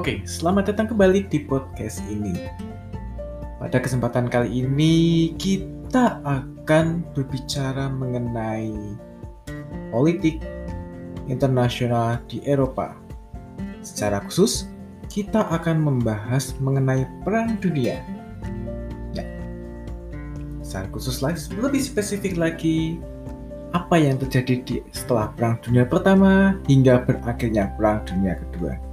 Oke, selamat datang kembali di podcast ini. Pada kesempatan kali ini, kita akan berbicara mengenai politik internasional di Eropa. Secara khusus, kita akan membahas mengenai Perang Dunia. Ya, secara khusus lagi, lebih spesifik lagi, apa yang terjadi di setelah Perang Dunia Pertama hingga berakhirnya Perang Dunia Kedua.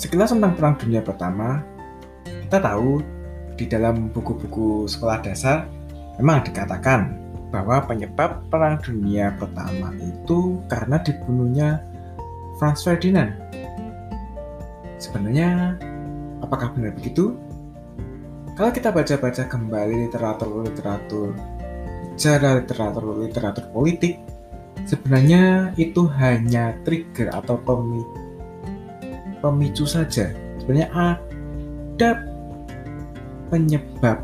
Sekilas tentang Perang Dunia Pertama, kita tahu di dalam buku-buku sekolah dasar memang dikatakan bahwa penyebab Perang Dunia Pertama itu karena dibunuhnya Franz Ferdinand. Sebenarnya, apakah benar begitu? Kalau kita baca-baca kembali literatur-literatur, secara literatur-literatur politik, sebenarnya itu hanya trigger atau pemicu saja. Sebenarnya ada penyebab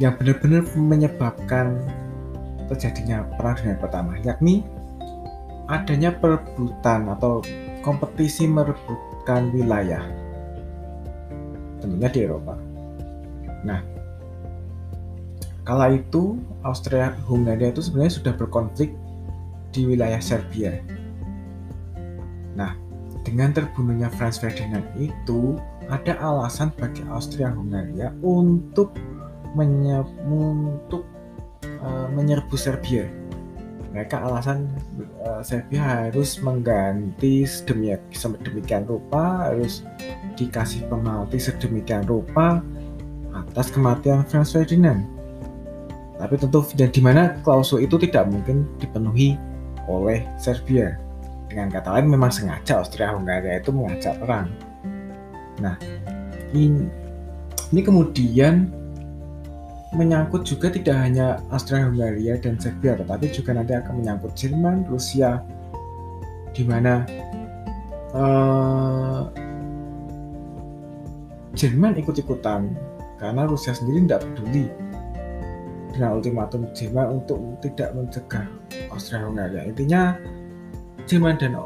yang benar-benar menyebabkan terjadinya perang dunia pertama, yakni adanya perebutan atau kompetisi merebutkan wilayah, tentunya di Eropa. Nah, kala itu Austria Hungaria itu sebenarnya sudah berkonflik di wilayah Serbia. Nah, dengan terbunuhnya Franz Ferdinand itu ada alasan bagi Austria Hungaria untuk menye untuk uh, menyerbu Serbia. Mereka alasan uh, Serbia harus mengganti sedemikian rupa, harus dikasih penalti sedemikian rupa atas kematian Franz Ferdinand. Tapi tentu dan di mana klausul itu tidak mungkin dipenuhi oleh Serbia. Dengan kata lain memang sengaja Austria Hungaria itu mengajak perang Nah, ini, ini kemudian menyangkut juga tidak hanya Austria-Hungaria dan Serbia, tetapi juga nanti akan menyangkut Jerman, Rusia, di mana uh, Jerman ikut-ikutan karena Rusia sendiri tidak peduli dengan ultimatum Jerman untuk tidak mencegah Austria-Hungaria. Intinya Jerman dan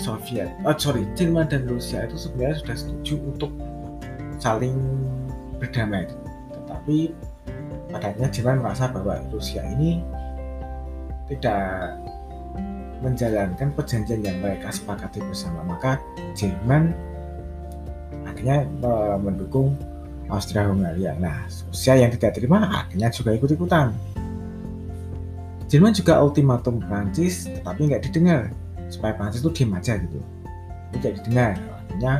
Soviet, oh sorry, Jerman dan Rusia itu sebenarnya sudah setuju untuk saling berdamai. Tetapi pada Jerman merasa bahwa Rusia ini tidak menjalankan perjanjian yang mereka sepakati bersama. Maka Jerman akhirnya mendukung Austria Hungaria. Nah, Rusia yang tidak terima akhirnya juga ikut-ikutan. Jerman juga ultimatum Prancis tetapi nggak didengar supaya Prancis itu diam aja gitu. Tidak didengar. Artinya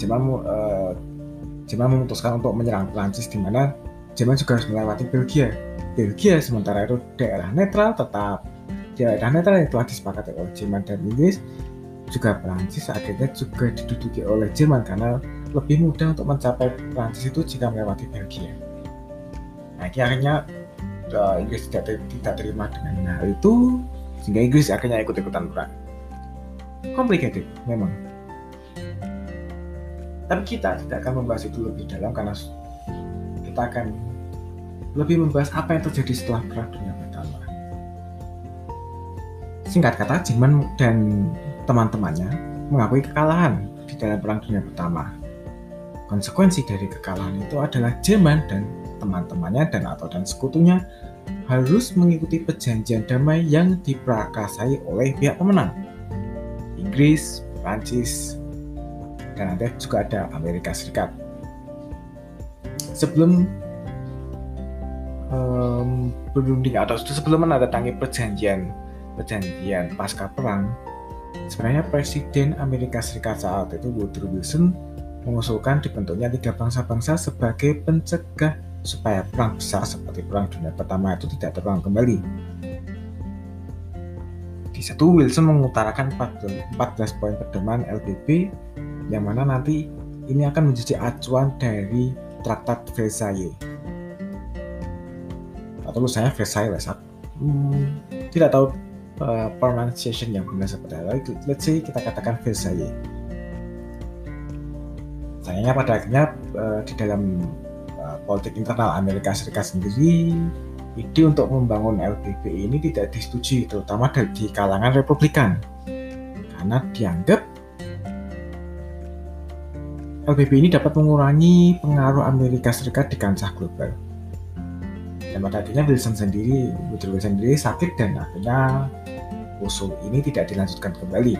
Jerman uh, Jerman memutuskan untuk menyerang Prancis di mana Jerman juga harus melewati Belgia. Belgia sementara itu daerah netral tetap. Daerah netral yang telah disepakati oleh Jerman dan Inggris. Juga Prancis akhirnya juga diduduki oleh Jerman karena lebih mudah untuk mencapai Prancis itu jika melewati Belgia. Nah, akhirnya uh, Inggris tidak, tidak terima dengan hal itu sehingga Inggris akhirnya ikut-ikutan perang. Complicated, memang. Tapi kita tidak akan membahas itu lebih dalam karena kita akan lebih membahas apa yang terjadi setelah Perang Dunia Pertama. Singkat kata, Jerman dan teman-temannya mengakui kekalahan di dalam Perang Dunia Pertama. Konsekuensi dari kekalahan itu adalah Jerman dan teman-temannya dan atau dan sekutunya harus mengikuti perjanjian damai yang diprakasai oleh pihak pemenang. Inggris, Prancis, dan ada juga ada Amerika Serikat. Sebelum um, berunding atau sebelum menandatangani perjanjian perjanjian pasca perang, sebenarnya Presiden Amerika Serikat saat itu Woodrow Wilson mengusulkan dibentuknya tiga bangsa-bangsa sebagai pencegah supaya perang besar seperti perang dunia pertama itu tidak terulang kembali. Di satu Wilson mengutarakan 14 poin pedoman LBB yang mana nanti ini akan menjadi acuan dari Traktat Versailles. Atau saya Versailles, hmm, tidak tahu uh, pronunciation yang benar seperti apa. Let's say kita katakan Versailles. Sayangnya pada akhirnya uh, di dalam politik internal Amerika Serikat sendiri ide untuk membangun LBB ini tidak disetujui terutama di kalangan Republikan karena dianggap LBB ini dapat mengurangi pengaruh Amerika Serikat di kancah global. Dan pada akhirnya Wilson sendiri, Woodrow Wilson sendiri sakit dan akhirnya usul ini tidak dilanjutkan kembali.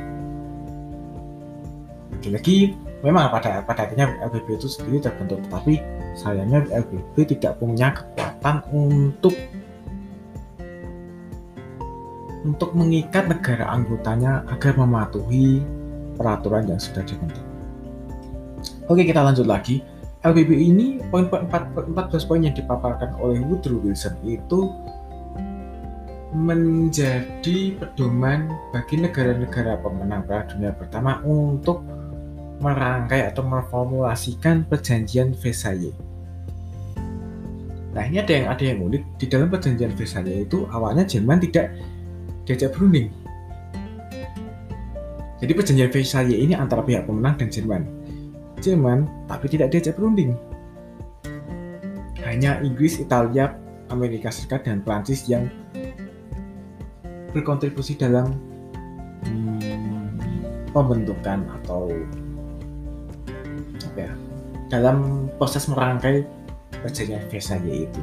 Lagi-lagi memang pada pada akhirnya LBB itu sendiri terbentuk, tetapi sayangnya LBB tidak punya kekuatan untuk untuk mengikat negara anggotanya agar mematuhi peraturan yang sudah dibentuk. Oke, kita lanjut lagi. LBB ini poin 14 poin yang dipaparkan oleh Woodrow Wilson itu menjadi pedoman bagi negara-negara pemenang Perang Dunia Pertama untuk merangkai atau memformulasikan perjanjian Versailles. Nah ini ada yang ada yang unik di dalam perjanjian Versailles itu awalnya Jerman tidak diajak berunding. Jadi perjanjian Versailles ini antara pihak pemenang dan Jerman. Jerman tapi tidak diajak berunding. Hanya Inggris, Italia, Amerika Serikat dan Prancis yang berkontribusi dalam hmm, pembentukan atau ya dalam proses merangkai perjanjian Versailles itu.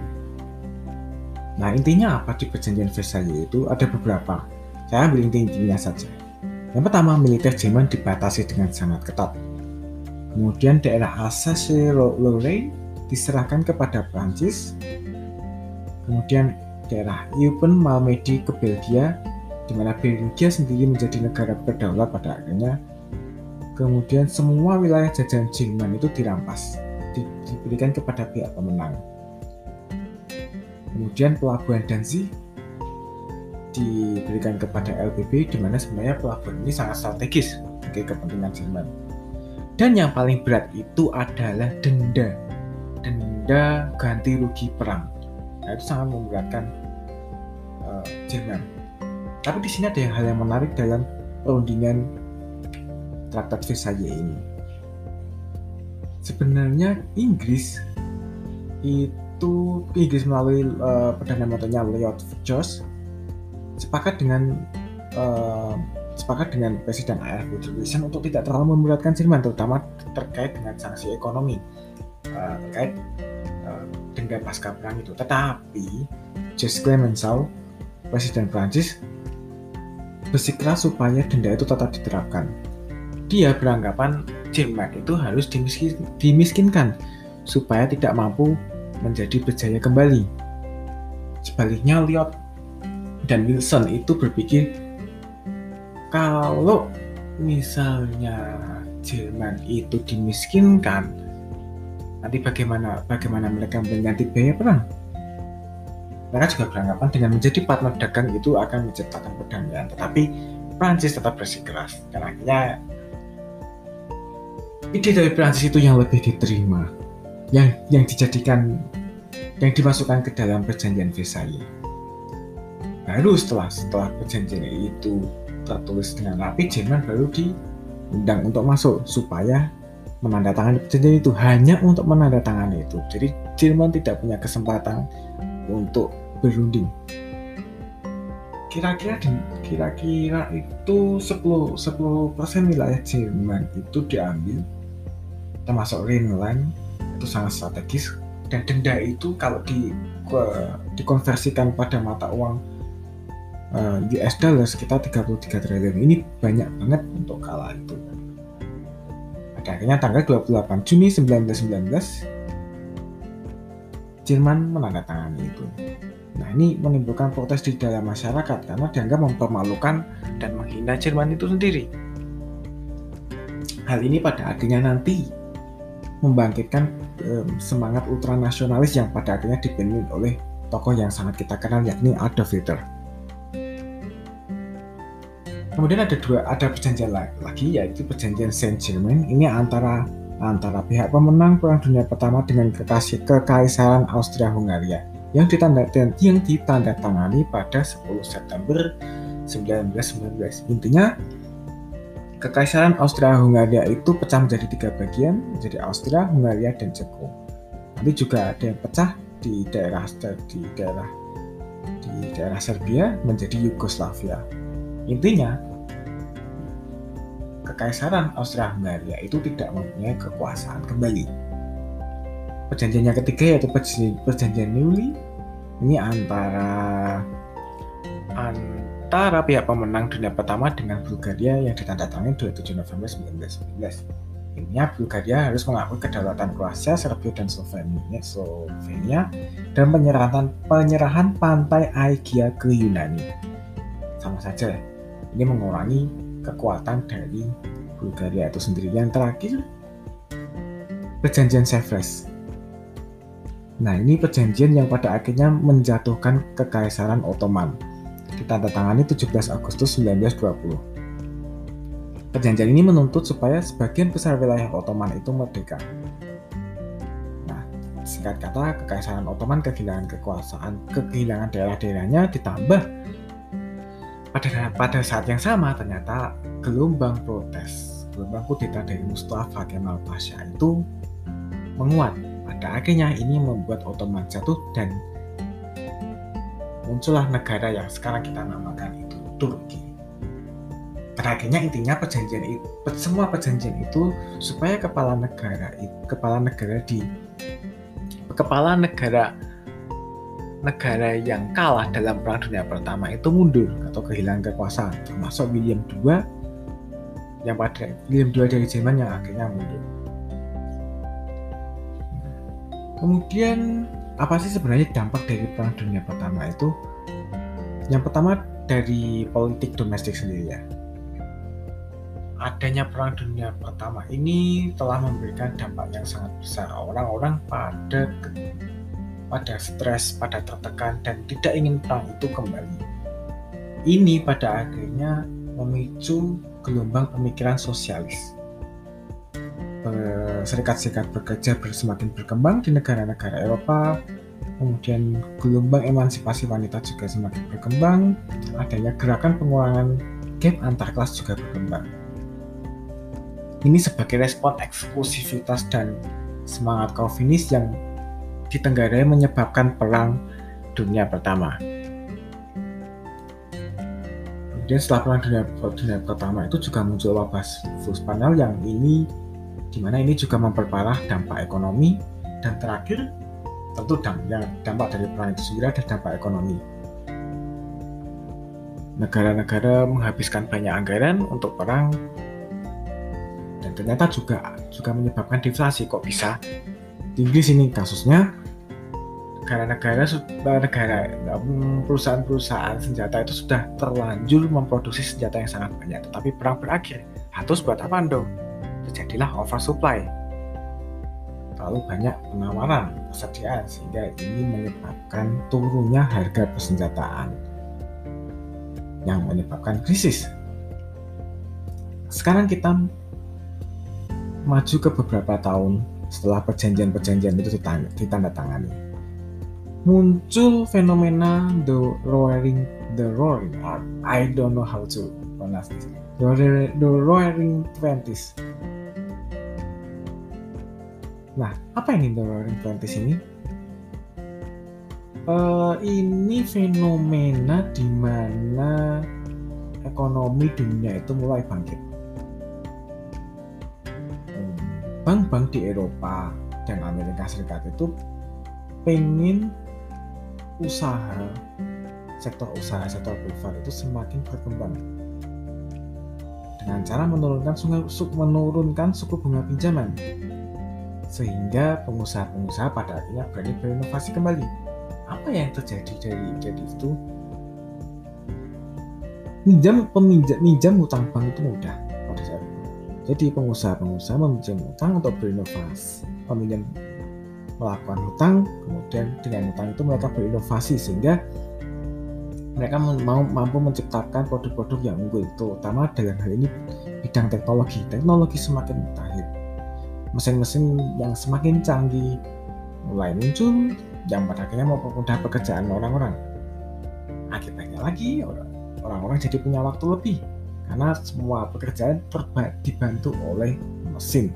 Nah intinya apa di perjanjian Versailles itu ada beberapa. Saya ambil inti-intinya saja. Yang pertama, militer Jerman dibatasi dengan sangat ketat. Kemudian daerah Alsace-Lorraine diserahkan kepada Prancis. Kemudian daerah Eupen Malmedy ke Belgia, di mana Belgia sendiri menjadi negara berdaulat pada akhirnya. Kemudian semua wilayah jajahan Jerman itu dirampas, di, diberikan kepada pihak pemenang. Kemudian pelabuhan Danzig diberikan kepada LBB di mana sebenarnya pelabuhan ini sangat strategis bagi kepentingan Jerman. Dan yang paling berat itu adalah denda. Denda ganti rugi perang. Nah, itu sangat memberatkan uh, Jerman. Tapi di sini ada yang hal yang menarik dalam perundingan Traktat Versailles ini. Sebenarnya Inggris itu Inggris melalui uh, perdana menterinya Lloyd George sepakat dengan uh, sepakat dengan Presiden Woodrow Wilson untuk tidak terlalu memberatkan Jerman terutama terkait dengan sanksi ekonomi uh, terkait uh, denda pasca perang itu. Tetapi Jacques Clemenceau Presiden Prancis bersikeras supaya denda itu tetap diterapkan. Dia beranggapan Jerman itu harus dimiskin, dimiskinkan supaya tidak mampu menjadi berjaya kembali. Sebaliknya Lyot dan Wilson itu berpikir kalau misalnya Jerman itu dimiskinkan, nanti bagaimana bagaimana mereka mengganti biaya perang? Mereka juga beranggapan dengan menjadi partner dagang itu akan menciptakan perdamaian, tetapi Prancis tetap bersikeras dan akhirnya ide dari Prancis itu yang lebih diterima, yang yang dijadikan yang dimasukkan ke dalam perjanjian Versailles. Baru setelah setelah perjanjian itu tertulis dengan rapi, Jerman baru diundang untuk masuk supaya menandatangani perjanjian itu hanya untuk menandatangani itu. Jadi Jerman tidak punya kesempatan untuk berunding. Kira-kira kira-kira itu 10 10% wilayah Jerman itu diambil termasuk Rhineland itu sangat strategis. Dan denda itu kalau di dikonversikan pada mata uang uh, eh, US dollar sekitar 33 triliun. Ini banyak banget untuk kalah itu. Pada akhirnya tanggal 28 Juni 1919 Jerman menandatangani itu. Nah ini menimbulkan protes di dalam masyarakat karena dianggap mempermalukan dan menghina Jerman itu sendiri. Hal ini pada akhirnya nanti membangkitkan um, semangat ultranasionalis yang pada akhirnya dipimpin oleh tokoh yang sangat kita kenal yakni Adolf Hitler. Kemudian ada dua ada perjanjian lagi yaitu perjanjian Saint Germain ini antara antara pihak pemenang Perang Dunia Pertama dengan kekasih kekaisaran Austria Hungaria yang ditanda yang ditandatangani pada 10 September 1919. Intinya Kekaisaran Austria-Hungaria itu pecah menjadi tiga bagian, menjadi Austria, Hungaria, dan Ceko. Nanti juga ada yang pecah di daerah di daerah di daerah Serbia menjadi Yugoslavia. Intinya, Kekaisaran Austria-Hungaria itu tidak mempunyai kekuasaan kembali. Perjanjian yang ketiga yaitu perjanjian Neuilly ini antara antara pihak pemenang dunia pertama dengan Bulgaria yang ditandatangani 27 November 1919. Intinya Bulgaria harus mengakui kedaulatan Kroasia, Serbia, dan Slovenia, Slovenia dan penyerahan penyerahan pantai Aegia ke Yunani. Sama saja, ini mengurangi kekuatan dari Bulgaria itu sendiri. Yang terakhir, perjanjian Sevres. Nah, ini perjanjian yang pada akhirnya menjatuhkan kekaisaran Ottoman ditandatangani 17 Agustus 1920. Perjanjian ini menuntut supaya sebagian besar wilayah Ottoman itu merdeka. Nah, singkat kata, Kekaisaran Ottoman kehilangan kekuasaan, kehilangan daerah-daerahnya ditambah pada pada saat yang sama ternyata gelombang protes, gelombang kudeta dari Mustafa Kemal Pasha itu menguat. Pada akhirnya ini membuat Ottoman jatuh dan muncullah negara yang sekarang kita namakan itu Turki. Pada intinya perjanjian itu, semua perjanjian itu supaya kepala negara kepala negara di kepala negara negara yang kalah dalam perang dunia pertama itu mundur atau kehilangan kekuasaan termasuk William II yang pada William II dari Jerman yang akhirnya mundur. Kemudian apa sih sebenarnya dampak dari perang dunia pertama itu? Yang pertama dari politik domestik sendiri ya. Adanya perang dunia pertama ini telah memberikan dampak yang sangat besar. Orang-orang pada pada stres, pada tertekan dan tidak ingin perang itu kembali. Ini pada akhirnya memicu gelombang pemikiran sosialis serikat-serikat bekerja semakin berkembang di negara-negara Eropa, kemudian gelombang emansipasi wanita juga semakin berkembang, adanya gerakan pengurangan gap antar kelas juga berkembang. Ini sebagai respon eksklusivitas dan semangat Calvinis yang ditenggarai menyebabkan perang dunia pertama. Kemudian setelah perang dunia, dunia pertama itu juga muncul wabah flu Spanyol yang ini di mana ini juga memperparah dampak ekonomi dan terakhir tentu dampak, dampak dari perang itu sendiri ada dampak ekonomi. Negara-negara menghabiskan banyak anggaran untuk perang dan ternyata juga juga menyebabkan deflasi. Kok bisa? Di Inggris ini kasusnya negara-negara negara perusahaan-perusahaan senjata itu sudah terlanjur memproduksi senjata yang sangat banyak tetapi perang berakhir. Harus buat apa dong terjadilah oversupply. Terlalu banyak penawaran persediaan sehingga ini menyebabkan turunnya harga persenjataan yang menyebabkan krisis. Sekarang kita maju ke beberapa tahun setelah perjanjian-perjanjian itu ditandatangani. Muncul fenomena the roaring the roaring I don't know how to pronounce this. The, the roaring twenties Nah, apa The Roaring Twenties ini? Uh, ini fenomena di mana ekonomi dunia itu mulai bangkit. Bank-bank di Eropa dan Amerika Serikat itu pengen usaha sektor usaha sektor privat itu semakin berkembang dengan cara menurunkan menurunkan suku bunga pinjaman sehingga pengusaha-pengusaha pada akhirnya berani berinovasi kembali. Apa yang terjadi dari jadi itu? Minjam peminjam minjam utang bank itu mudah pada saat itu. Jadi pengusaha-pengusaha meminjam utang untuk berinovasi, peminjam melakukan hutang, kemudian dengan hutang itu mereka berinovasi sehingga mereka mau mampu menciptakan produk-produk yang unggul, terutama dalam hal ini bidang teknologi. Teknologi semakin mutakhir mesin-mesin yang semakin canggih mulai muncul yang pada akhirnya mempermudah pekerjaan orang-orang. Akibatnya lagi orang-orang jadi punya waktu lebih karena semua pekerjaan terba dibantu oleh mesin.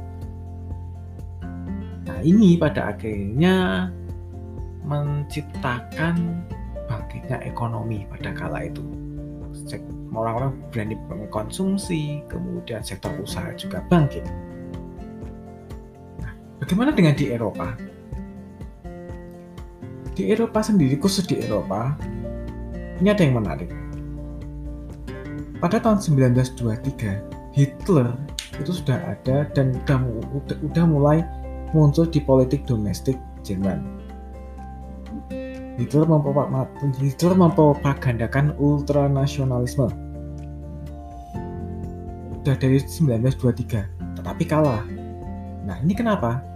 Nah ini pada akhirnya menciptakan bangkitnya ekonomi pada kala itu. orang-orang berani mengkonsumsi, kemudian sektor usaha juga bangkit. Bagaimana dengan di Eropa? Di Eropa sendiri, khusus di Eropa, ini ada yang menarik. Pada tahun 1923, Hitler itu sudah ada dan sudah, udah, udah mulai muncul di politik domestik Jerman. Hitler, Hitler mempropagandakan ultranasionalisme. Sudah dari 1923, tetapi kalah. Nah ini kenapa?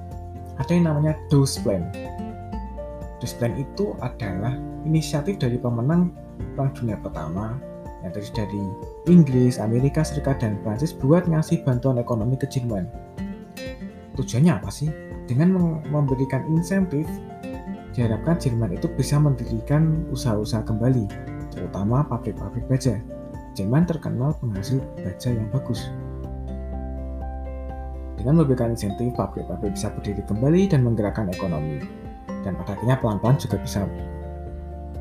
Ada yang namanya Dose Plan. Dose Plan itu adalah inisiatif dari pemenang Perang Dunia Pertama yang terdiri dari Inggris, Amerika Serikat, dan Prancis buat ngasih bantuan ekonomi ke Jerman. Tujuannya apa sih? Dengan memberikan insentif, diharapkan Jerman itu bisa mendirikan usaha-usaha kembali, terutama pabrik-pabrik baja. Jerman terkenal penghasil baja yang bagus. Dengan memberikan insentif, pabrik-pabrik bisa berdiri kembali dan menggerakkan ekonomi. Dan pada akhirnya pelan-pelan juga bisa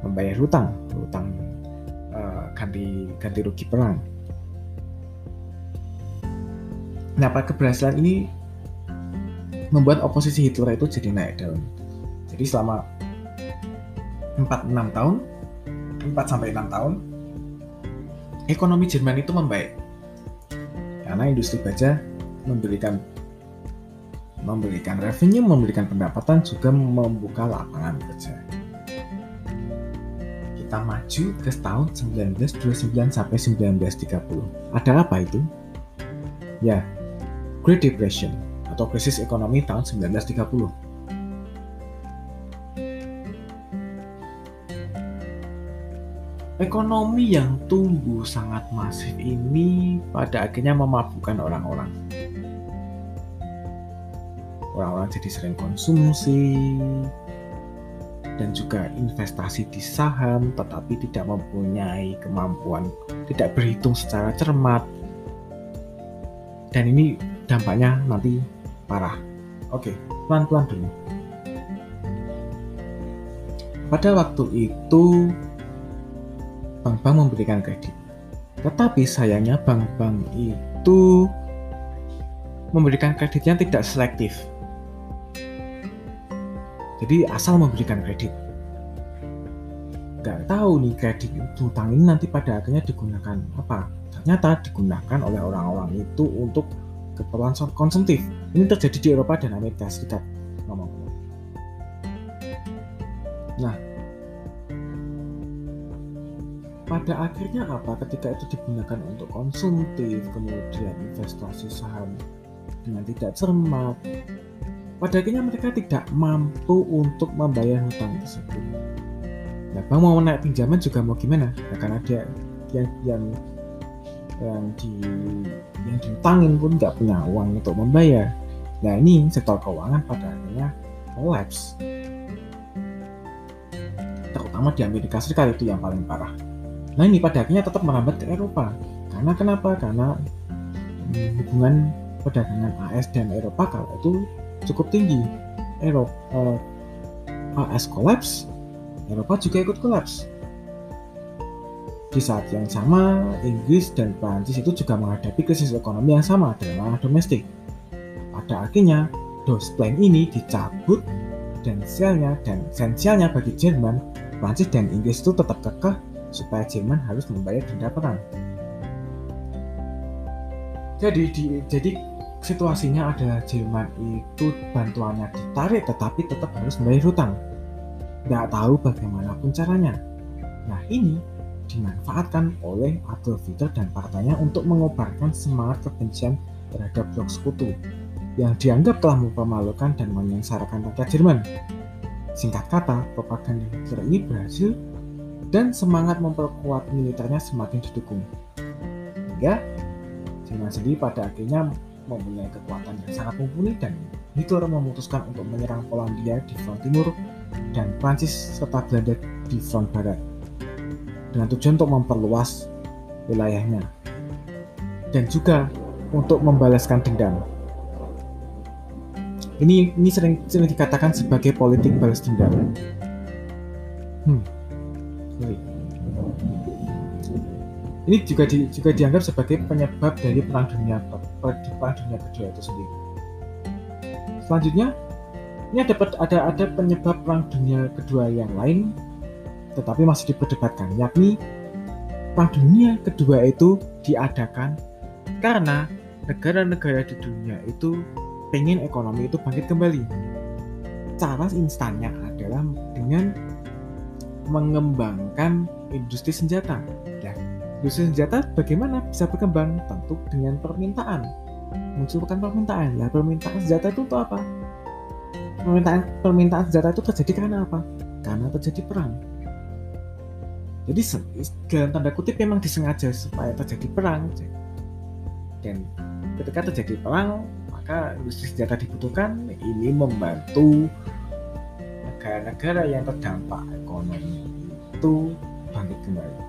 membayar hutang, hutang uh, ganti ganti rugi perang. Nah, pada keberhasilan ini membuat oposisi Hitler itu jadi naik daun. Jadi selama 4-6 tahun, 4 sampai 6 tahun, ekonomi Jerman itu membaik. Karena industri baja memberikan memberikan revenue, memberikan pendapatan, juga membuka lapangan kerja. Kita maju ke tahun 1929 sampai 1930. Ada apa itu? Ya, Great Depression atau krisis ekonomi tahun 1930. Ekonomi yang tumbuh sangat masif ini pada akhirnya memabukkan orang-orang. Orang-orang jadi sering konsumsi dan juga investasi di saham tetapi tidak mempunyai kemampuan tidak berhitung secara cermat. Dan ini dampaknya nanti parah. Oke, pelan-pelan dulu. Pada waktu itu, bank-bank memberikan kredit. Tetapi sayangnya bank-bank itu memberikan kreditnya tidak selektif. Jadi asal memberikan kredit. Gak tahu nih kredit utang ini nanti pada akhirnya digunakan apa? Ternyata digunakan oleh orang-orang itu untuk keperluan konsumtif. Ini terjadi di Eropa dan Amerika Serikat ngomong. Nah, pada akhirnya apa ketika itu digunakan untuk konsumtif, kemudian investasi saham dengan tidak cermat, pada akhirnya mereka tidak mampu untuk membayar hutang tersebut. Nah, bang mau menaik pinjaman juga mau gimana? Nah, karena dia yang yang yang di yang diutangin pun nggak punya uang untuk membayar. Nah ini sektor keuangan pada akhirnya collapse. Terutama di Amerika Serikat itu yang paling parah. Nah ini pada akhirnya tetap merambat ke Eropa. Karena kenapa? Karena hmm, hubungan perdagangan AS dan Eropa kalau itu cukup tinggi. Eropa uh, eh, AS collapse, Eropa juga ikut collapse di saat yang sama, Inggris dan Prancis itu juga menghadapi krisis ekonomi yang sama dalam ranah domestik. Pada akhirnya, DOS Plan ini dicabut dan sialnya dan esensialnya bagi Jerman, Prancis dan Inggris itu tetap kekeh supaya Jerman harus membayar denda perang. Jadi di, jadi situasinya adalah Jerman itu bantuannya ditarik tetapi tetap harus membayar hutang. Tidak tahu bagaimanapun caranya. Nah ini dimanfaatkan oleh Adolf Hitler dan partainya untuk mengobarkan semangat kebencian terhadap blok sekutu yang dianggap telah mempermalukan dan menyengsarakan rakyat Jerman. Singkat kata, propaganda Hitler ini berhasil dan semangat memperkuat militernya semakin didukung. Hingga Jerman sendiri pada akhirnya mempunyai kekuatan yang sangat mumpuni dan Hitler memutuskan untuk menyerang Polandia di front timur dan Prancis serta Belanda di front barat dengan tujuan untuk memperluas wilayahnya dan juga untuk membalaskan dendam. Ini ini sering sering dikatakan sebagai politik balas dendam. Hmm. Ini juga di, juga dianggap sebagai penyebab dari perang dunia perang dunia kedua itu sendiri. Selanjutnya, ini ada ada ada penyebab perang dunia kedua yang lain, tetapi masih diperdebatkan, yakni perang dunia kedua itu diadakan karena negara-negara di dunia itu pengen ekonomi itu bangkit kembali. Cara instannya adalah dengan mengembangkan industri senjata. Industri senjata bagaimana bisa berkembang? Tentu dengan permintaan. Munculkan permintaan. Nah, permintaan senjata itu untuk apa? Permintaan permintaan senjata itu terjadi karena apa? Karena terjadi perang. Jadi dalam tanda kutip memang disengaja supaya terjadi perang. Dan ketika terjadi perang, maka industri senjata dibutuhkan ini membantu negara-negara yang terdampak ekonomi itu bangkit kembali.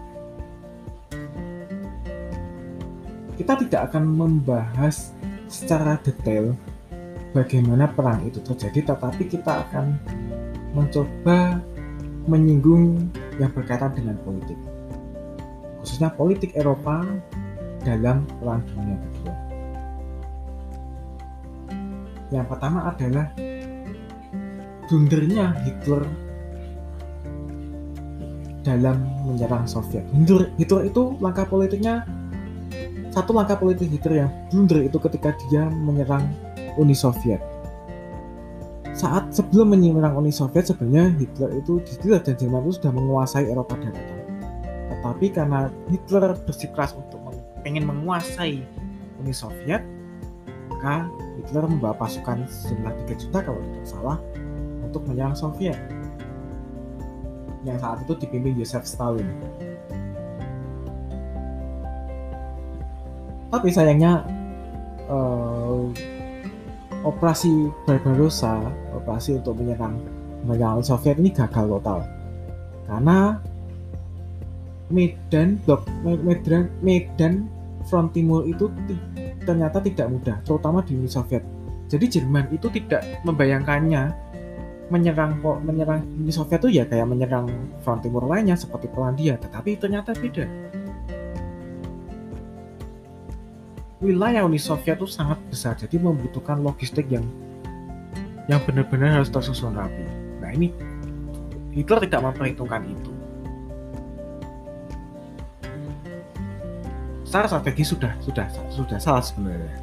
Kita tidak akan membahas secara detail bagaimana perang itu terjadi, tetapi kita akan mencoba menyinggung yang berkaitan dengan politik, khususnya politik Eropa dalam Perang Dunia Kedua. Yang pertama adalah blundernya Hitler dalam menyerang Soviet. Hitler, Hitler itu langkah politiknya satu langkah politik Hitler yang blunder itu ketika dia menyerang Uni Soviet. Saat sebelum menyerang Uni Soviet sebenarnya Hitler itu Hitler dan Jerman itu sudah menguasai Eropa daratan. Tetapi karena Hitler bersikeras untuk ingin menguasai Uni Soviet, maka Hitler membawa pasukan sejumlah 3 juta kalau tidak salah untuk menyerang Soviet yang saat itu dipimpin Joseph Stalin. Tapi sayangnya uh, operasi Barbarossa, operasi untuk menyerang menyerang Soviet ini gagal total karena medan blok medan medan front timur itu ternyata tidak mudah, terutama di Uni Soviet. Jadi Jerman itu tidak membayangkannya menyerang menyerang Uni Soviet itu ya kayak menyerang front timur lainnya seperti Polandia, tetapi ternyata beda. Wilayah Uni Soviet itu sangat besar, jadi membutuhkan logistik yang yang benar-benar harus tersusun rapi. Nah ini Hitler tidak memperhitungkan itu. secara strategi sudah sudah sudah salah sebenarnya.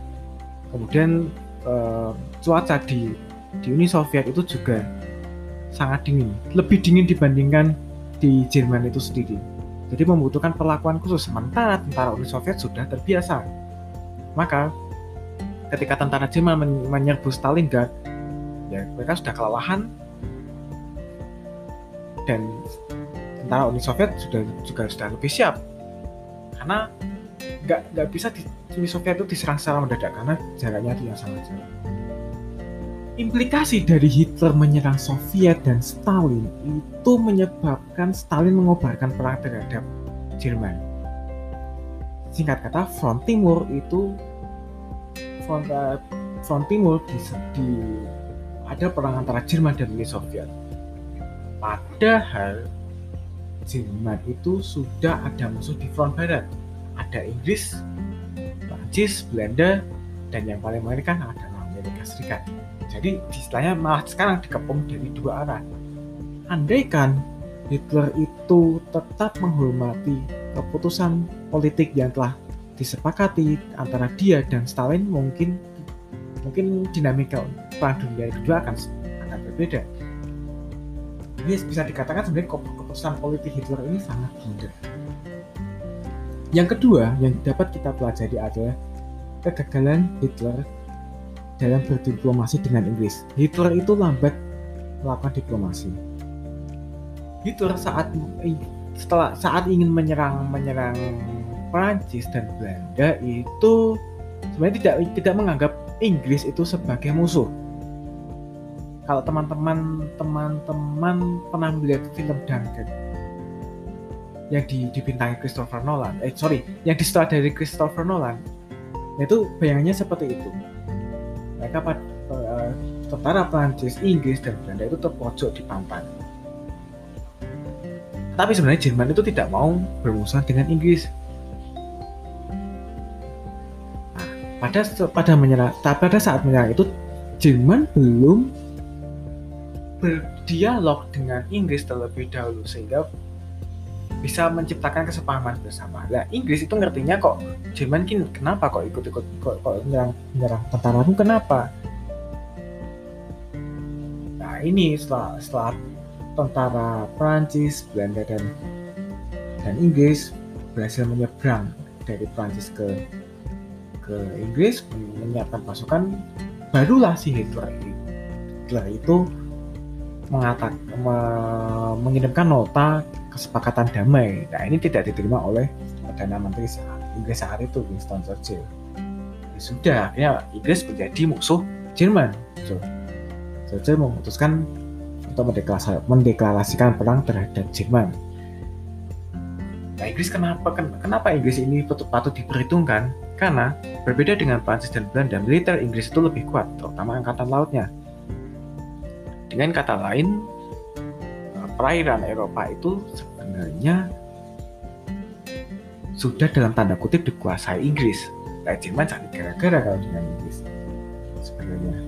Kemudian uh, cuaca di di Uni Soviet itu juga sangat dingin, lebih dingin dibandingkan di Jerman itu sendiri. Jadi membutuhkan perlakuan khusus. Sementara tentara Uni Soviet sudah terbiasa. Maka ketika tentara Jerman men menyerbu Stalingrad, ya mereka sudah kelelahan dan tentara Uni Soviet sudah juga sudah lebih siap karena nggak nggak bisa di Uni Soviet itu diserang secara mendadak karena jaraknya itu yang sangat jauh. Implikasi dari Hitler menyerang Soviet dan Stalin itu menyebabkan Stalin mengobarkan perang terhadap Jerman. Singkat kata, front timur itu front, uh, front timur di, di ada perang antara Jerman dan Uni Soviet. Padahal Jerman itu sudah ada musuh di front barat ada Inggris, Prancis, Belanda, dan yang paling mengerikan adalah Amerika Serikat. Jadi istilahnya malah sekarang dikepung dari dua arah. Andaikan Hitler itu tetap menghormati keputusan politik yang telah disepakati antara dia dan Stalin mungkin mungkin dinamika perang dunia kedua akan akan berbeda. Ini bisa dikatakan sebenarnya keputusan politik Hitler ini sangat blunder. Yang kedua yang dapat kita pelajari adalah kegagalan Hitler dalam berdiplomasi dengan Inggris. Hitler itu lambat melakukan diplomasi. Hitler saat setelah saat ingin menyerang menyerang Prancis dan Belanda itu sebenarnya tidak tidak menganggap Inggris itu sebagai musuh. Kalau teman-teman teman-teman pernah melihat film Dunkirk, yang di, dibintangi Christopher Nolan. Eh sorry yang dari Christopher Nolan. Itu bayangannya seperti itu. Mereka pada uh, tentara Prancis, Inggris dan Belanda itu terpojok di pantai tapi sebenarnya Jerman itu tidak mau berurusan dengan Inggris. Nah, pada pada menyerang, pada saat menyerang itu Jerman belum berdialog dengan Inggris terlebih dahulu sehingga bisa menciptakan kesepahaman bersama. Nah, Inggris itu ngertinya kok Jerman kini kenapa kok ikut-ikut kok, kok menyerang, menyerang tentaramu kenapa? Nah ini setelah, setelah tentara Prancis, Belanda dan dan Inggris berhasil menyeberang dari Prancis ke ke Inggris menyiapkan pasukan barulah si Hitler Hitler itu mengatak, me, mengirimkan nota kesepakatan damai. Nah ini tidak diterima oleh Perdana Menteri Inggris saat itu Winston Churchill. Ya sudah, akhirnya Inggris menjadi musuh Jerman. So, Churchill memutuskan untuk mendeklarasikan perang terhadap Jerman. Nah Inggris kenapa kenapa Inggris ini patut, patut diperhitungkan? Karena berbeda dengan Prancis dan Belanda, militer Inggris itu lebih kuat, terutama angkatan lautnya. Dengan kata lain, perairan Eropa itu sebenarnya sudah dalam tanda kutip dikuasai Inggris. Nah, Jerman sakit gara-gara kalau dengan Inggris sebenarnya.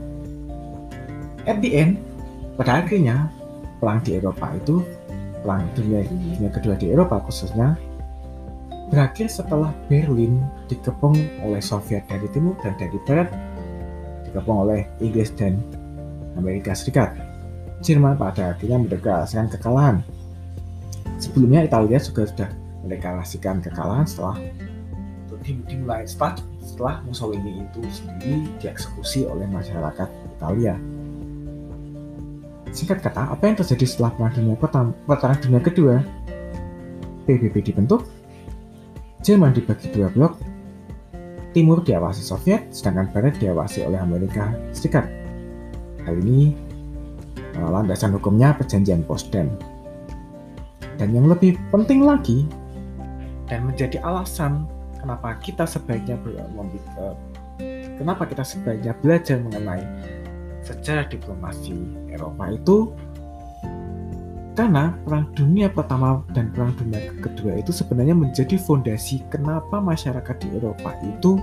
At the end, pada akhirnya perang di Eropa itu perang dunia, dunia kedua di Eropa khususnya berakhir setelah Berlin dikepung oleh Soviet dari timur dan dari barat dikepung oleh Inggris dan Amerika Serikat. Jerman pada akhirnya mendeklarasikan kekalahan. Sebelumnya Italia juga sudah mendeklarasikan kekalahan setelah dimulai setelah, setelah Mussolini itu sendiri dieksekusi oleh masyarakat Italia. Singkat kata, apa yang terjadi setelah Perang Dunia Pertama, Perang Dunia Kedua? PBB dibentuk, Jerman dibagi dua blok, Timur diawasi Soviet, sedangkan Barat diawasi oleh Amerika Serikat. Hal ini Eh, landasan hukumnya perjanjian Potsdam. Dan yang lebih penting lagi, dan menjadi alasan kenapa kita sebaiknya eh, kenapa kita sebaiknya belajar mengenai sejarah diplomasi Eropa itu karena perang dunia pertama dan perang dunia kedua itu sebenarnya menjadi fondasi kenapa masyarakat di Eropa itu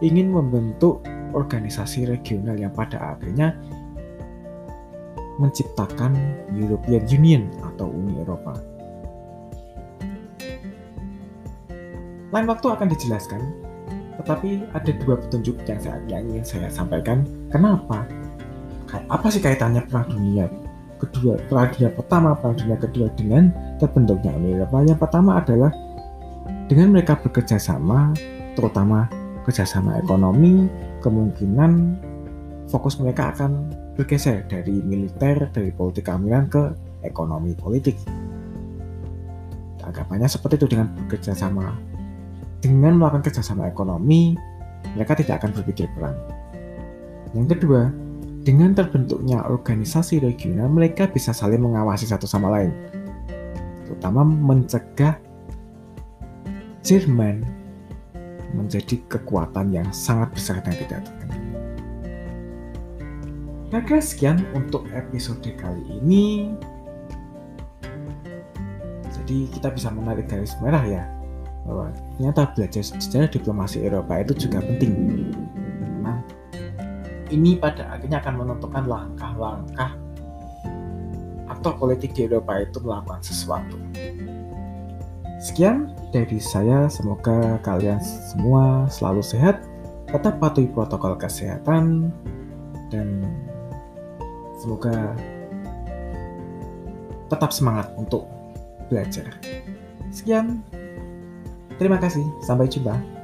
ingin membentuk organisasi regional yang pada akhirnya menciptakan European Union atau Uni Eropa. Lain waktu akan dijelaskan, tetapi ada dua petunjuk yang, saya, ingin saya sampaikan. Kenapa? Apa sih kaitannya Perang Dunia kedua, Perang Dunia pertama, Perang Dunia kedua dengan terbentuknya Uni Eropa? Yang pertama adalah dengan mereka bekerja sama, terutama kerjasama ekonomi, kemungkinan fokus mereka akan bergeser dari militer, dari politik keamanan ke ekonomi politik. Anggapannya seperti itu dengan bekerja sama. Dengan melakukan kerjasama ekonomi, mereka tidak akan berpikir perang. Yang kedua, dengan terbentuknya organisasi regional, mereka bisa saling mengawasi satu sama lain, terutama mencegah Jerman menjadi kekuatan yang sangat besar dan tidak terkenal. Maka sekian untuk episode kali ini. Jadi kita bisa menarik garis merah ya bahwa ternyata belajar sejarah diplomasi Eropa itu juga penting. Ini pada akhirnya akan menentukan langkah-langkah atau politik di Eropa itu melakukan sesuatu. Sekian dari saya, semoga kalian semua selalu sehat, tetap patuhi protokol kesehatan, dan Semoga tetap semangat untuk belajar. Sekian, terima kasih, sampai jumpa.